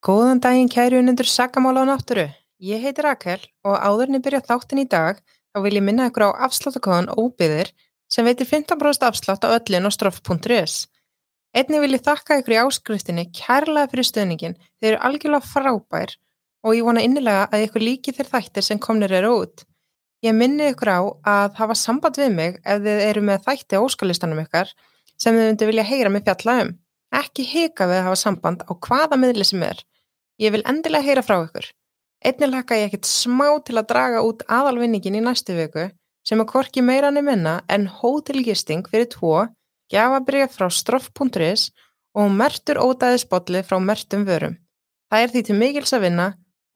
Góðan daginn kæri unendur Sakamála á náttúru. Ég heiti Rakel og áðurinn byrja þáttin í dag þá vil ég minna ykkur á afsláttakóðan óbyðir sem veitir 15% afslátt á öllin á stroff.is. Einni vil ég þakka ykkur í áskriftinni kærlega fyrir stöðningin. Þeir eru algjörlega frábær og ég vona innilega að ykkur líki þeir þættir sem komnir eru út. Ég minni ykkur á að hafa samband við mig ef þið eru með þætti á óskalistanum ykkar sem þið myndi vilja heyra mig fjalla um. Ekki hika við að hafa samband á hvaða miðli sem er. Ég vil endilega heyra frá ykkur. Einnig laka ég ekkert smá til að draga út aðalvinningin í næstu viku sem að korki meira niður minna en hótelgisting fyrir tvo, gjafabrið frá stroff.is og mertur ódæðisbolli frá mertum vörum. Það er því til mikils að vinna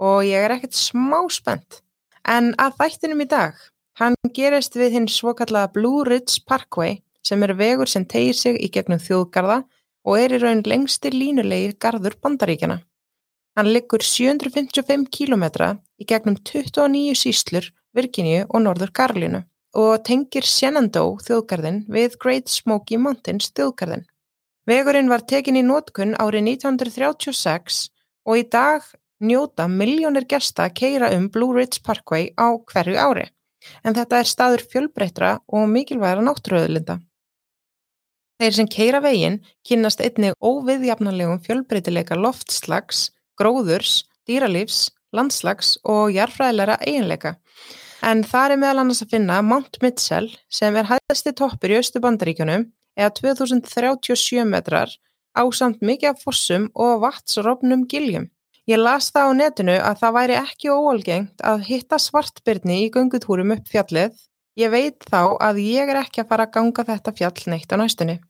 og ég er ekkert smá spennt. En að þættinum í dag, hann gerist við hinn svokallaða Blue Ridge Parkway sem er vegur sem tegir sig í gegnum þjóðgarða og er í raun lengsti línulegi garður bandaríkjana. Hann liggur 755 km í gegnum 29 síslur, Virginíu og Norður Karlínu og tengir Shenandoah þjóðgarðin við Great Smoky Mountains þjóðgarðin. Vegurinn var tekin í nótkunn árið 1936 og í dag njóta miljónir gesta að keira um Blue Ridge Parkway á hverju ári, en þetta er staður fjölbreytra og mikilvægra náttúruöðlinda. Þeir sem keira veginn kynast einnig óviðjafnanlegum fjölbreytileika loftslags, gróðurs, dýralífs, landslags og jarfræðilega eiginleika. En það er meðal annars að finna Mount Mitchell sem er hæðasti toppur í Östu bandaríkunum eða 2037 metrar á samt mikið af fossum og vatsrofnum giljum. Ég las það á netinu að það væri ekki óalgengt að hitta svartbyrni í gungutúrum upp fjallið. Ég veit þá að ég er ekki að fara að ganga þetta fjall neitt á næstunni.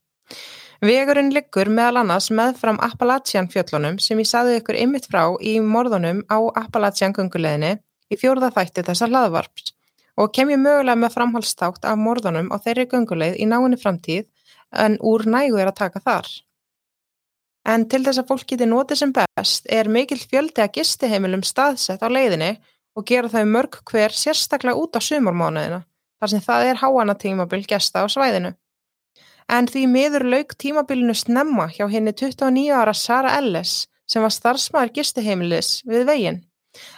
Vegurinn liggur meðal annars með fram Appalachian fjöllunum sem ég saði ykkur ymmit frá í morðunum á Appalachian gunguleginni í fjórða þætti þessar hlaðvarps og kem ég mögulega með framhalstátt af morðunum á þeirri gungulegið í náinni framtíð en úr nægu er að taka þar. En til þess að fólk geti notið sem best er mikill fjöldi að gistiheimilum staðsett á leiðinni og gera þau mörg hver sérstaklega út á sumarmánuðina þar sem það er háana tímabil gesta á svæðinu. En því miður lauk tímabilinu snemma hjá henni 29 ára Sara Ellis sem var starfsmæður gistiheimilis við veginn.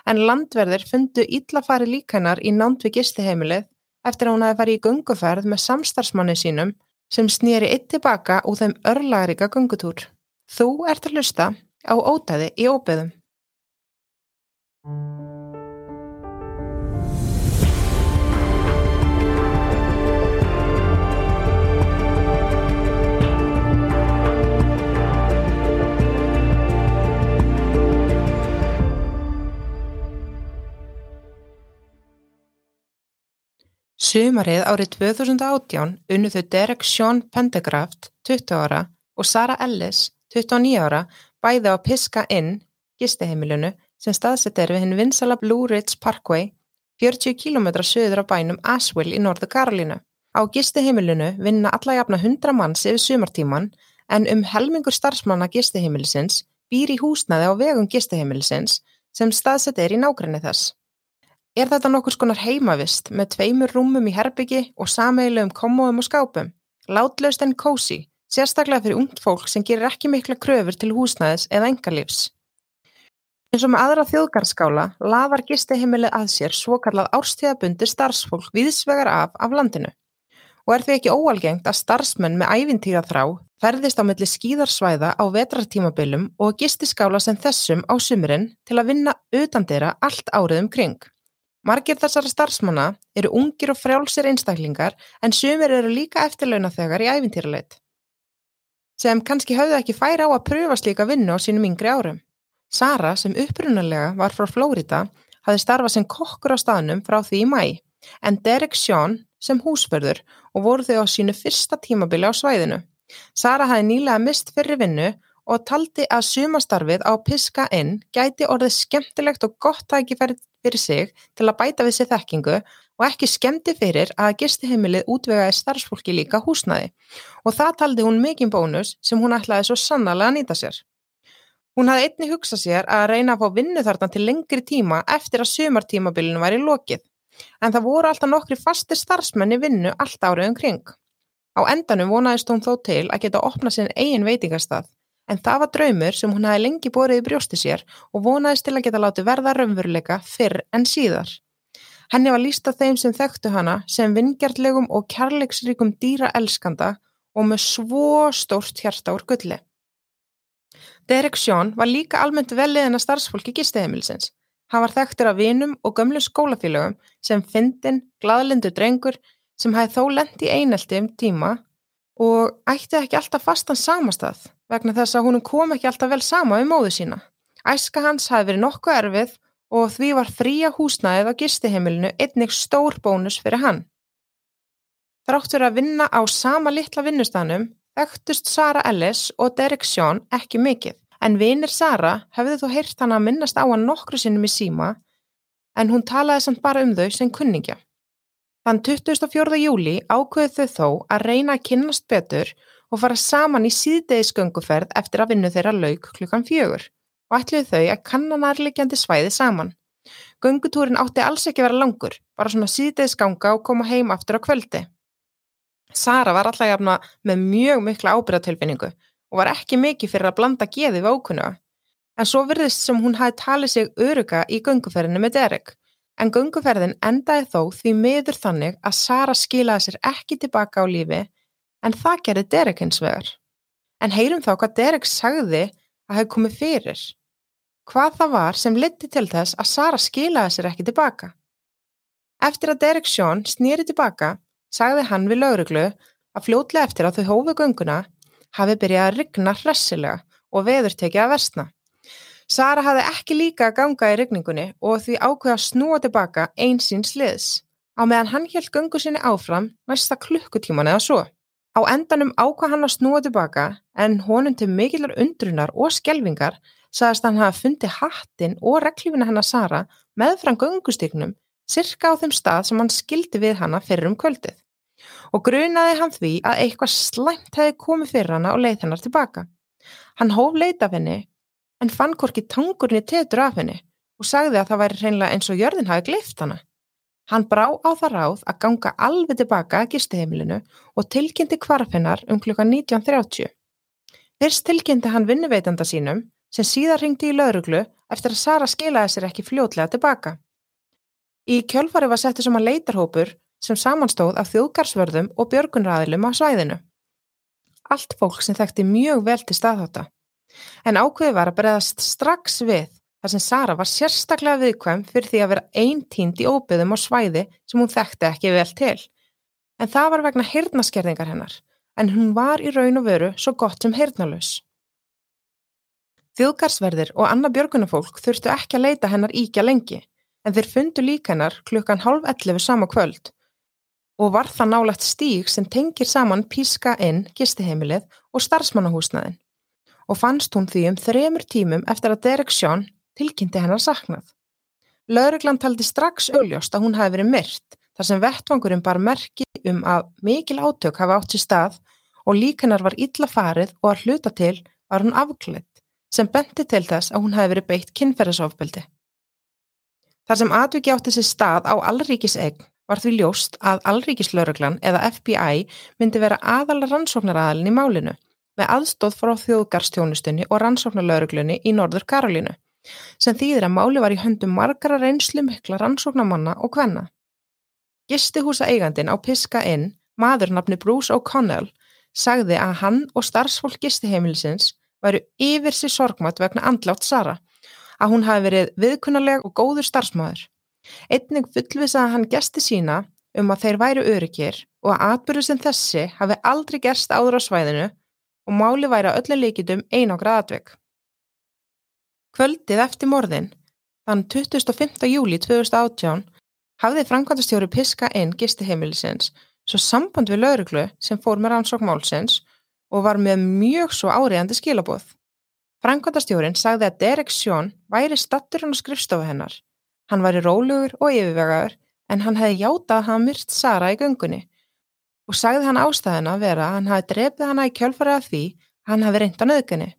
En landverðir fundu íllafari líkanar í nánt við gistiheimilið eftir að hún hafi farið í gunguferð með samstarfsmanni sínum sem snýri eitt tilbaka úr þeim örlagrika gungutúr. Þú ert að hlusta á ótaði í óbyðum. Sumarið árið 2018 unnu þau Derek Sean Pendergraft, 20 ára, og Sara Ellis, 29 ára, bæði á Pisca Inn, gisteheimilinu, sem staðsett er við hinn vinsala Blue Ridge Parkway, 40 km söður á bænum Asheville í Norðu Karolínu. Á gisteheimilinu vinna alla jafna 100 manns yfir sumartíman, en um helmingur starfsmanna gisteheimilisins býr í húsnaði á vegum gisteheimilisins sem staðsett er í nákrenni þess. Er þetta nokkur skonar heimavist með tveimur rúmum í herbyggi og sameilu um kommóðum og skápum? Látlaust en kósi, sérstaklega fyrir ungt fólk sem gerir ekki mikla kröfur til húsnæðis eða engalífs. En svo með aðra þjóðgarskála laðar gisteheimili að sér svokallað árstíðabundi starfsfólk viðsvegar af af landinu. Og er því ekki óalgengt að starfsmenn með ævintýra þrá ferðist á milli skíðarsvæða á vetrartímabilum og gistiskála sem þessum á sumurinn til að vinna utandera allt árið um kring. Margir þessara starfsmanna eru ungir og frjálsir einstaklingar en sumir eru líka eftirlauna þegar í ævintýraleit sem kannski höfðu ekki færi á að pröfa slíka vinnu á sínum yngri árum. Sara, sem upprunalega var frá Flórida, hafði starfað sem kokkur á staðnum frá því í mæ, en Derek Sean sem húsförður og voru þau á sínu fyrsta tímabili á svæðinu. Sara hafði nýlega mist fyrir vinnu og taldi að sumastarfið á Piska Inn gæti orðið skemmtilegt og gott tækifærið fyrir sig til að bæta við sér þekkingu og ekki skemmti fyrir að gistiheimilið útvegaði starfsfólki líka húsnaði og það taldi hún mikinn bónus sem hún ætlaði svo sannarlega að nýta sér. Hún hafði einni hugsað sér að reyna að fá vinnu þarna til lengri tíma eftir að sumartímabilinu væri lokið en það voru alltaf nokkri fasti starfsmenni vinnu allt árið um kring. Á endanum vonaðist hún þó til að geta opnað sinn eigin veitingarstað en það var draumur sem hún hafi lengi borið í brjósti sér og vonaðist til að geta látið verða raunveruleika fyrr en síðar. Henni var líst af þeim sem þekktu hana sem vingjartlegum og kærleiksríkum dýra elskanda og með svo stórt hjarta úr gulli. Derek Sjón var líka almennt veliðina starfsfólki gisteheimilsins. Hann var þekktur af vinum og gömlu skólafélögum sem fyndin, gladlindu drengur sem hæði þó lendi einelti um tíma og ætti ekki alltaf fastan samastað vegna þess að húnum kom ekki alltaf vel sama um móðu sína. Æska hans hafi verið nokkuð erfið og því var fría húsnæðið á gistiheimilinu einnig stór bónus fyrir hann. Þrátt fyrir að vinna á sama litla vinnustanum þekktust Sara Ellis og Derek Sjón ekki mikið en vinir Sara hefði þó heyrt hann að minnast á hann nokkru sinnum í síma en hún talaði samt bara um þau sem kunningja. Þann 24. júli ákveðu þau þó að reyna að kynnast betur og fara saman í síðdegisgönguferð eftir að vinna þeirra lauk klukkan fjögur og ætluðu þau að kanna nærlegjandi svæði saman. Göngutúrin átti alls ekki vera langur, bara svona síðdegisganga og koma heim aftur á kvöldi. Sara var alltaf jafna með mjög mikla ábyrðatilfinningu og var ekki mikið fyrir að blanda geði við ókunnuga. En svo virðist sem hún hafi talið sig öruga í gönguferðinu með Derek En gönguferðin endaði þó því miður þannig að Sara skilaði sér ekki tilbaka á lífi en það gerði Derek hins vegar. En heyrum þá hvað Derek sagði að hafa komið fyrir. Hvað það var sem liti til þess að Sara skilaði sér ekki tilbaka. Eftir að Derek Sjón snýri tilbaka sagði hann við lauruglu að fljótlega eftir að þau hófu gönguna hafi byrjað að rigna hressilega og veður tekið að versna. Sara hafði ekki líka að ganga í regningunni og því ákveða að snúa tilbaka einsins liðs. Á meðan hann held gungu sinni áfram næsta klukkutíman eða svo. Á endanum ákvað hann að snúa tilbaka en honum til mikillar undrunar og skelvingar sagðist hann hafa fundið hattin og reglífina hennar Sara meðfram gungustygnum cirka á þeim stað sem hann skildi við hanna fyrir um kvöldið. Og grunaði hann því að eitthvað slæmt hefði komið fyrir hanna og leið hennar tilbaka. Hann hóf leita af henni en fann hvorki tangurni tetur af henni og sagði að það væri hreinlega eins og jörðin hafi gleift hana. Hann brá á það ráð að ganga alveg tilbaka að gisteheimilinu og tilkynnti kvarfinnar um klukka 19.30. Fyrst tilkynnti hann vinnuveitanda sínum sem síðar ringdi í lauruglu eftir að Sara skilaði sér ekki fljótlega tilbaka. Í kjölfari var settu sem að leitarhópur sem samanstóð af þjóðgarsvörðum og björgunræðilum á svæðinu. Allt fólk sem þekkti mjög vel til staðháta en ákveði var að bregðast strax við þar sem Sara var sérstaklega viðkvæm fyrir því að vera eintínd í óbyðum á svæði sem hún þekkti ekki vel til. En það var vegna heyrnaskerðingar hennar, en hún var í raun og veru svo gott sem heyrnalus. Þjóðgarsverðir og annað björgunafólk þurftu ekki að leita hennar íkja lengi, en þeir fundu líka hennar klukkan halv 11 sama kvöld og var það nálagt stíg sem tengir saman píska inn gistiheimilið og starfsmannahúsnaðin og fannst hún því um þremur tímum eftir að Derek Sjón tilkynnti hennar saknað. Lauruglan taldi strax augljóst að hún hafi verið myrt þar sem vettvangurinn bar merki um að mikil átök hafi átt sér stað og líkanar var illa farið og að hluta til var hún afklætt sem benti til þess að hún hafi verið beitt kynferðisofbeldi. Þar sem atviki átti sér stað á allríkisegn var því ljóst að allríkislauruglan eða FBI myndi vera aðal rannsóknaraðalinn í málinu með aðstóð frá þjóðgarstjónustunni og rannsóknarlauruglunni í Norður Karolínu, sem þýðir að máli var í höndum margara reynslu mikla rannsóknamanna og hvenna. Gistihúsa eigandin á Piska Inn, maðurnafni Bruce O'Connell, sagði að hann og starfsfólk gistiheimilisins væru yfir sér sorgmat vegna andlátt Sara, að hún hafi verið viðkunnaleg og góður starfsmæður. Einning fullvisaði hann gesti sína um að þeir væru öryggir og að atbyrðu sem þessi hafi aldrei gerst áður á svæðinu og máli væri að öllu líkitum einangra aðveg. Kvöldið eftir morðin, þann 25. júli 2018, hafði framkvæmstjóri piska inn gistiheimilisins svo samband við lauruglu sem fór með rannsókmálsins og var með mjög svo áriðandi skilaboð. Framkvæmstjórin sagði að Derek Sjón væri statturinn á skrifstofu hennar. Hann væri rólugur og yfirvegaður en hann hefði játað að hafa myrt Sara í göngunni og sagði hann ástæðina vera að hann hafi drefið hana í kjölfarið af því hann hafi reynd á nöðgunni.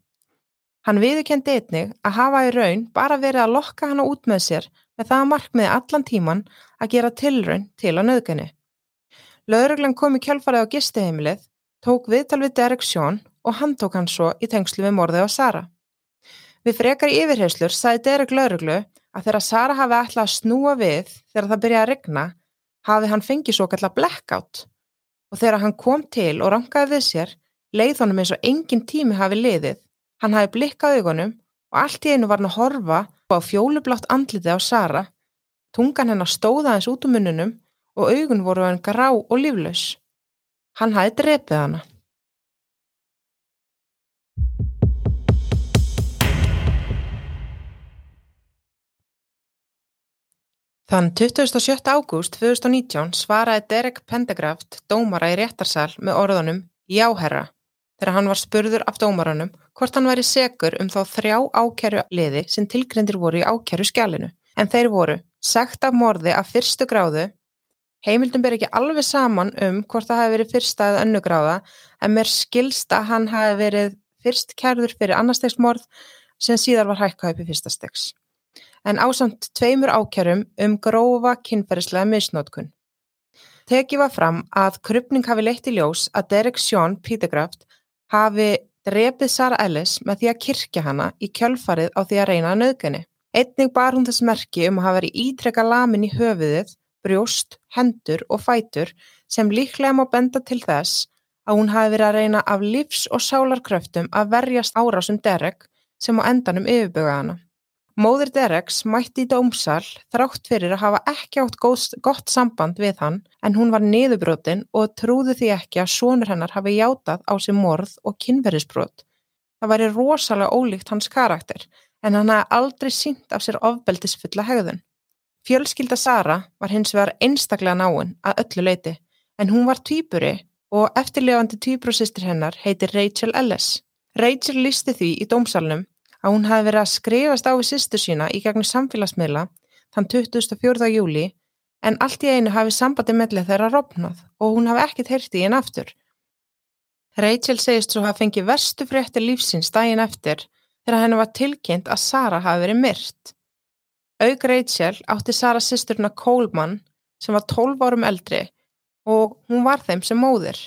Hann viðkendi einnig að hafa í raun bara verið að lokka hana út með sér með það markmiði allan tíman að gera tilraun til á nöðgunni. Lauruglan kom í kjölfarið á gistiheimilið, tók viðtal við Derek Sjón og hann tók hann svo í tengslu við morðið á Sara. Við frekar í yfirheyslur sagði Derek lauruglu að þegar Sara hafi ætlað að snúa við þegar það byrjaði að regna hafi hann fengið svo kallar blackout og þegar hann kom til og rangaði við sér leið honum eins og engin tími hafi liðið. Hann hafi blikkað augunum og allt í einu var hann að horfa á fjólublátt andlitið á Sara. Tungan hennar stóða eins út um mununum og augun voru hann grá og líflaus. Hann hafi drepið hana. Þann 27. ágúst 2019 svaraði Derek Pendergraft dómara í réttarsal með orðunum Jáherra þegar hann var spurður af dómaranum hvort hann væri segur um þá þrjá ákjæru liði sem tilgrendir voru í ákjæru skjálinu. En þeir voru sagt af morði af fyrstu gráðu, heimildum ber ekki alveg saman um hvort það hafi verið fyrsta eða önnu gráða en mér skilsta hann hafi verið fyrst kærður fyrir annarstegsmorð sem síðar var hækkað upp í fyrsta stegs en ásamt tveimur ákjærum um grófa kynferðislega misnótkun. Tekið var fram að krypning hafi leitt í ljós að Derek Sean Petergraft hafi drefið Sara Ellis með því að kirkja hana í kjölfarið á því að reyna að nöðgani. Einnig bar hún þess merki um að hafa verið ítrekka lamin í höfuðið, brjóst, hendur og fætur sem líklega má benda til þess að hún hafi verið að reyna af livs- og sálarkröftum að verjast árásum Derek sem á endanum yfirböga hana. Móðir Dereks mætti í dómsal þrátt fyrir að hafa ekki átt gott samband við hann en hún var niðurbrotin og trúði því ekki að sonur hennar hafi játað á sig morð og kynverðisbrot. Það væri rosalega ólíkt hans karakter en hann hafi aldrei sínt af sér ofbeldisfulla hegðun. Fjölskylda Sara var hins vegar einstaklega náinn að öllu leiti en hún var týpuri og eftirlefandi týprosistir hennar heitir Rachel Ellis. Rachel listi því í dómsalunum að hún hafi verið að skrifast á við sýstu sína í gegnum samfélagsmiðla þann 24. júli en allt í einu hafi sambandi mellið þeirra rofnað og hún hafi ekkert heyrti í henn aftur. Rachel segist svo hafa fengið verstu frétti lífsins daginn eftir þegar henni var tilkynnt að Sara hafi verið myrt. Aug Rachel átti Sara sýsturna Coleman sem var 12 árum eldri og hún var þeim sem móðir.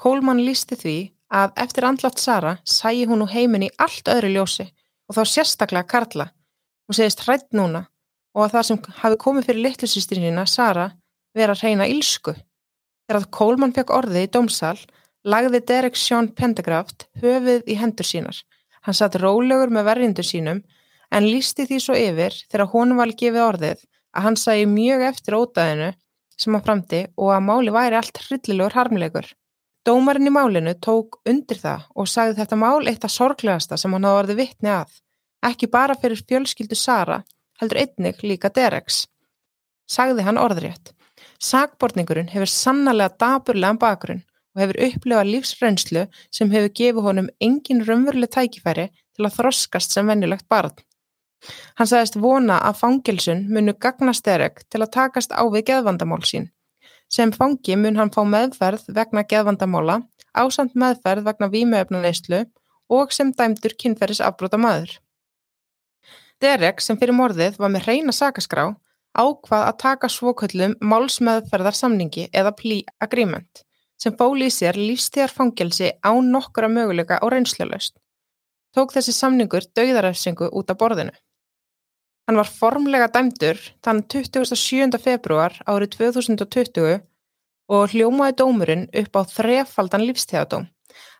Coleman lísti því að eftir andlátt Sara sæi hún úr heiminn í allt öðru ljósi og þá sérstaklega Karla. Hún segist hrætt núna og að það sem hafi komið fyrir litlusýstirina Sara vera að reyna ílsku. Þegar að Kólmann fekk orðið í domsal lagði Derek Sean Pendergraft höfuð í hendur sínar. Hann satt rólegur með verðindur sínum en lísti því svo yfir þegar honum var gefið orðið að hann sæi mjög eftir ótaðinu sem hann framti og að máli væri allt hryllilegur harmlegur. Dómarinn í málinu tók undir það og sagði þetta mál eitt af sorglegasta sem hann hafa orðið vittni að, ekki bara fyrir fjölskyldu Sara, heldur einnig líka Dereks. Sagði hann orðrétt. Sagbortningurinn hefur sannarlega daburlegan bakgrunn og hefur upplifað lífsraunslu sem hefur gefið honum engin raunveruleg tækifæri til að þroskast sem vennilegt barn. Hann sagðist vona að fangilsun munu gagnast Derek til að takast á við geðvandamál sín Sem fangi mun hann fá meðferð vegna geðvandamála, ásamt meðferð vegna vímöfnaneyslu og sem dæmdur kynferðis afbróta maður. Derek sem fyrir morðið var með reyna sakaskrá ákvað að taka svoköllum málsmeðferðarsamningi eða plea agreement sem fóli í sér lífstíðar fangelsi á nokkura möguleika og reynslelaust. Tók þessi samningur dauðarefsingu út af borðinu. Hann var formlega dæmdur þann 27. februar árið 2020 og hljómaði dómurinn upp á þrefaldan lífstíðadóm.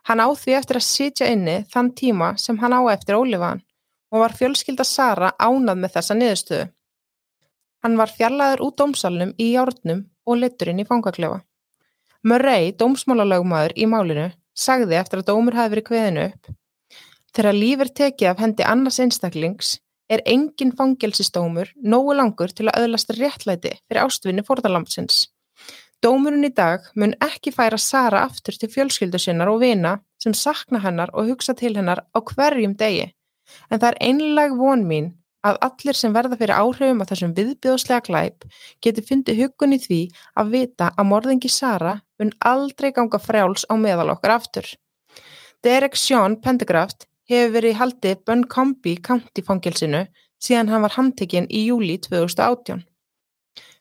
Hann á því eftir að sitja inni þann tíma sem hann á eftir ólifaðan og var fjölskylda Sara ánað með þessa niðurstöðu. Hann var fjallaður út dómsalunum í járnum og leturinn í fangaklefa. Murray, dómsmálalögumæður í málinu, sagði eftir að dómur hafi verið kveðinu upp. Þegar líf er tekið af hendi annars einstaklings er engin fangelsistómur nógu langur til að öðlast réttlæti fyrir ástvinni fórðarlamsins. Dómurinn í dag mun ekki færa Sara aftur til fjölskyldu sinnar og vina sem sakna hennar og hugsa til hennar á hverjum degi. En það er einleg von mín að allir sem verða fyrir áhrifum af þessum viðbjóðslega glæp geti fundið hugun í því að vita að morðingi Sara mun aldrei ganga frjáls á meðal okkar aftur. Derek Sean Pendergraft hefur verið í haldi Buncombe County fangilsinu síðan hann var handtekinn í júli 2018.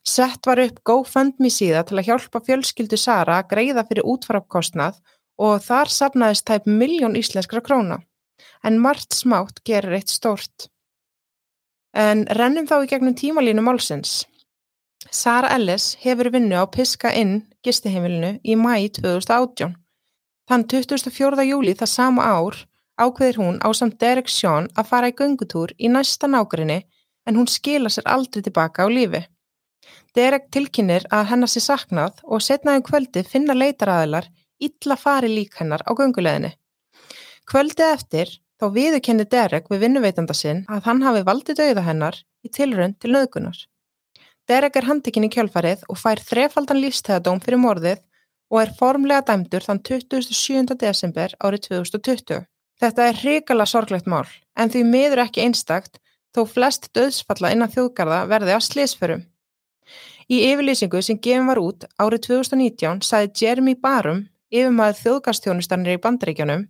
Sett var upp GoFundMe síða til að hjálpa fjölskyldu Sara að greiða fyrir útfarafkostnað og þar sapnaðist tæp miljón íslenskra króna. En margt smátt gerir eitt stórt. En rennum þá í gegnum tímalínu málsins. Sara Ellis hefur vinnu á Piska Inn gistiheimilinu í mæi 2018. Þann 24. júli það sama ár ákveðir hún á samt Derek Sean að fara í göngutúr í næsta nákværinni en hún skila sér aldrei tilbaka á lífi. Derek tilkynir að hennar sé saknað og setnaðum kvöldi finna leitaraðilar illa fari lík hennar á gönguleginni. Kvöldið eftir þá viðurkenni Derek við vinnuveitanda sinn að hann hafi valdið auða hennar í tilrönd til nöðgunar. Derek er handikinn í kjölfarið og fær þrefaldan lífstæðadóm fyrir morðið og er formlega dæmdur þann 27. desember árið 2020. Þetta er hrikala sorglegt mál en því miður ekki einstakt þó flest döðsfalla innan þjóðgarða verði á slísförum. Í yfirlýsingu sem gefin var út árið 2019 saði Jeremy Barum, yfirmaður þjóðgastjónustarnir í bandaríkjanum,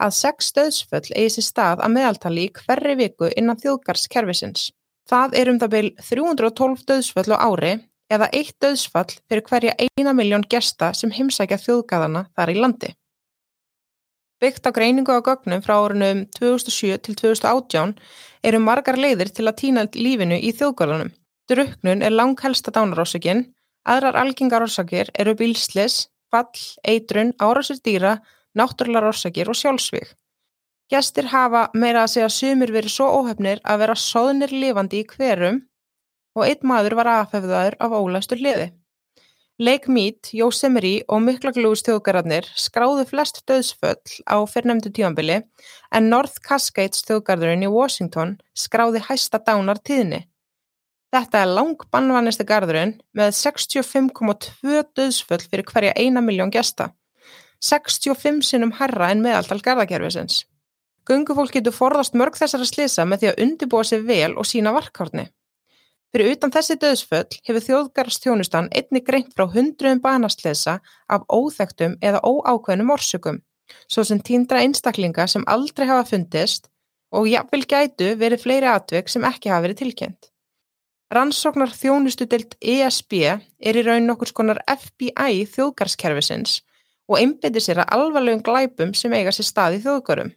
að sex döðsföll eigi sér stað að meðaltali í hverri viku innan þjóðgarskerfisins. Það er um það byl 312 döðsföll á ári eða eitt döðsfall fyrir hverja eina miljón gesta sem heimsækja þjóðgarðana þar í landi. Byggt á greiningu á gögnum frá árunum 2007 til 2018 eru margar leiðir til að týna lífinu í þjóðgarðanum. Druknun er langhelsta dánarósökin, aðrar algengar orsakir eru bílslis, fall, eitrun, árásir dýra, náttúrulega orsakir og sjálfsvík. Gæstir hafa meira að segja sumir verið svo óhefnir að vera sóðnir lifandi í hverum og einn maður var aðfefðaður af ólæstur liði. Lake Mead, Yosemite og Miklagljús þjóðgarðarnir skráðu flest döðsföll á fyrrnemdu tímanbili en North Cascades þjóðgarðurinn í Washington skráði hæsta dánar tíðni. Þetta er lang bannvannisti garðurinn með 65,2 döðsföll fyrir hverja eina miljón gesta. 65 sinnum herra en meðaltal gardakerfisins. Gungufólk getur forðast mörg þessara slisa með því að undibúa sig vel og sína varkárni. Fyrir utan þessi döðsföll hefur þjóðgarstjónustan einni greint frá hundruðum banaslesa af óþektum eða óákveðnum orsökum, svo sem tíndra einstaklinga sem aldrei hafa fundist og jafnvel gætu verið fleiri atveg sem ekki hafa verið tilkynnt. Rannsóknar þjónustudelt ESB er í raun nokkur skonar FBI þjóðgarskerfisins og einbeitir sér að alvarlegum glæpum sem eiga sér stað í þjóðgarum.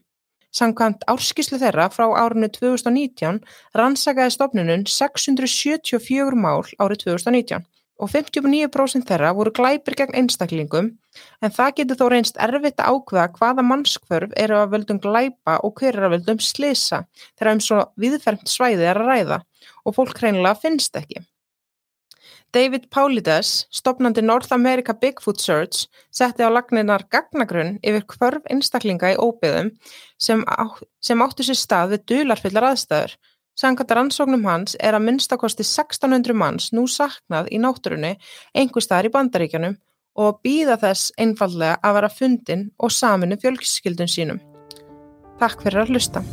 Samkvæmt árskíslu þeirra frá árinu 2019 rannsakaði stofnunum 674 mál árið 2019 og 59% þeirra voru glæpir gegn einstaklingum en það getur þó reynst erfitt að ákveða hvaða mannskvörf eru að völdum glæpa og hver er að völdum slisa þegar um svo viðfermt svæði er að ræða og fólk hreinlega finnst ekki. David Paulides, stopnandi North America Bigfoot Search, setti á lagninar gagnagrunn yfir hverf einstaklinga í óbyðum sem, á, sem áttu sér stað við dularfyllar aðstæður. Sannkvæmt rannsóknum hans er að minnstakosti 1600 manns nú saknað í náttúrunni einhver staðar í bandaríkjanum og býða þess einfallega að vera fundin og saminu fjölkskildun sínum. Takk fyrir að hlusta.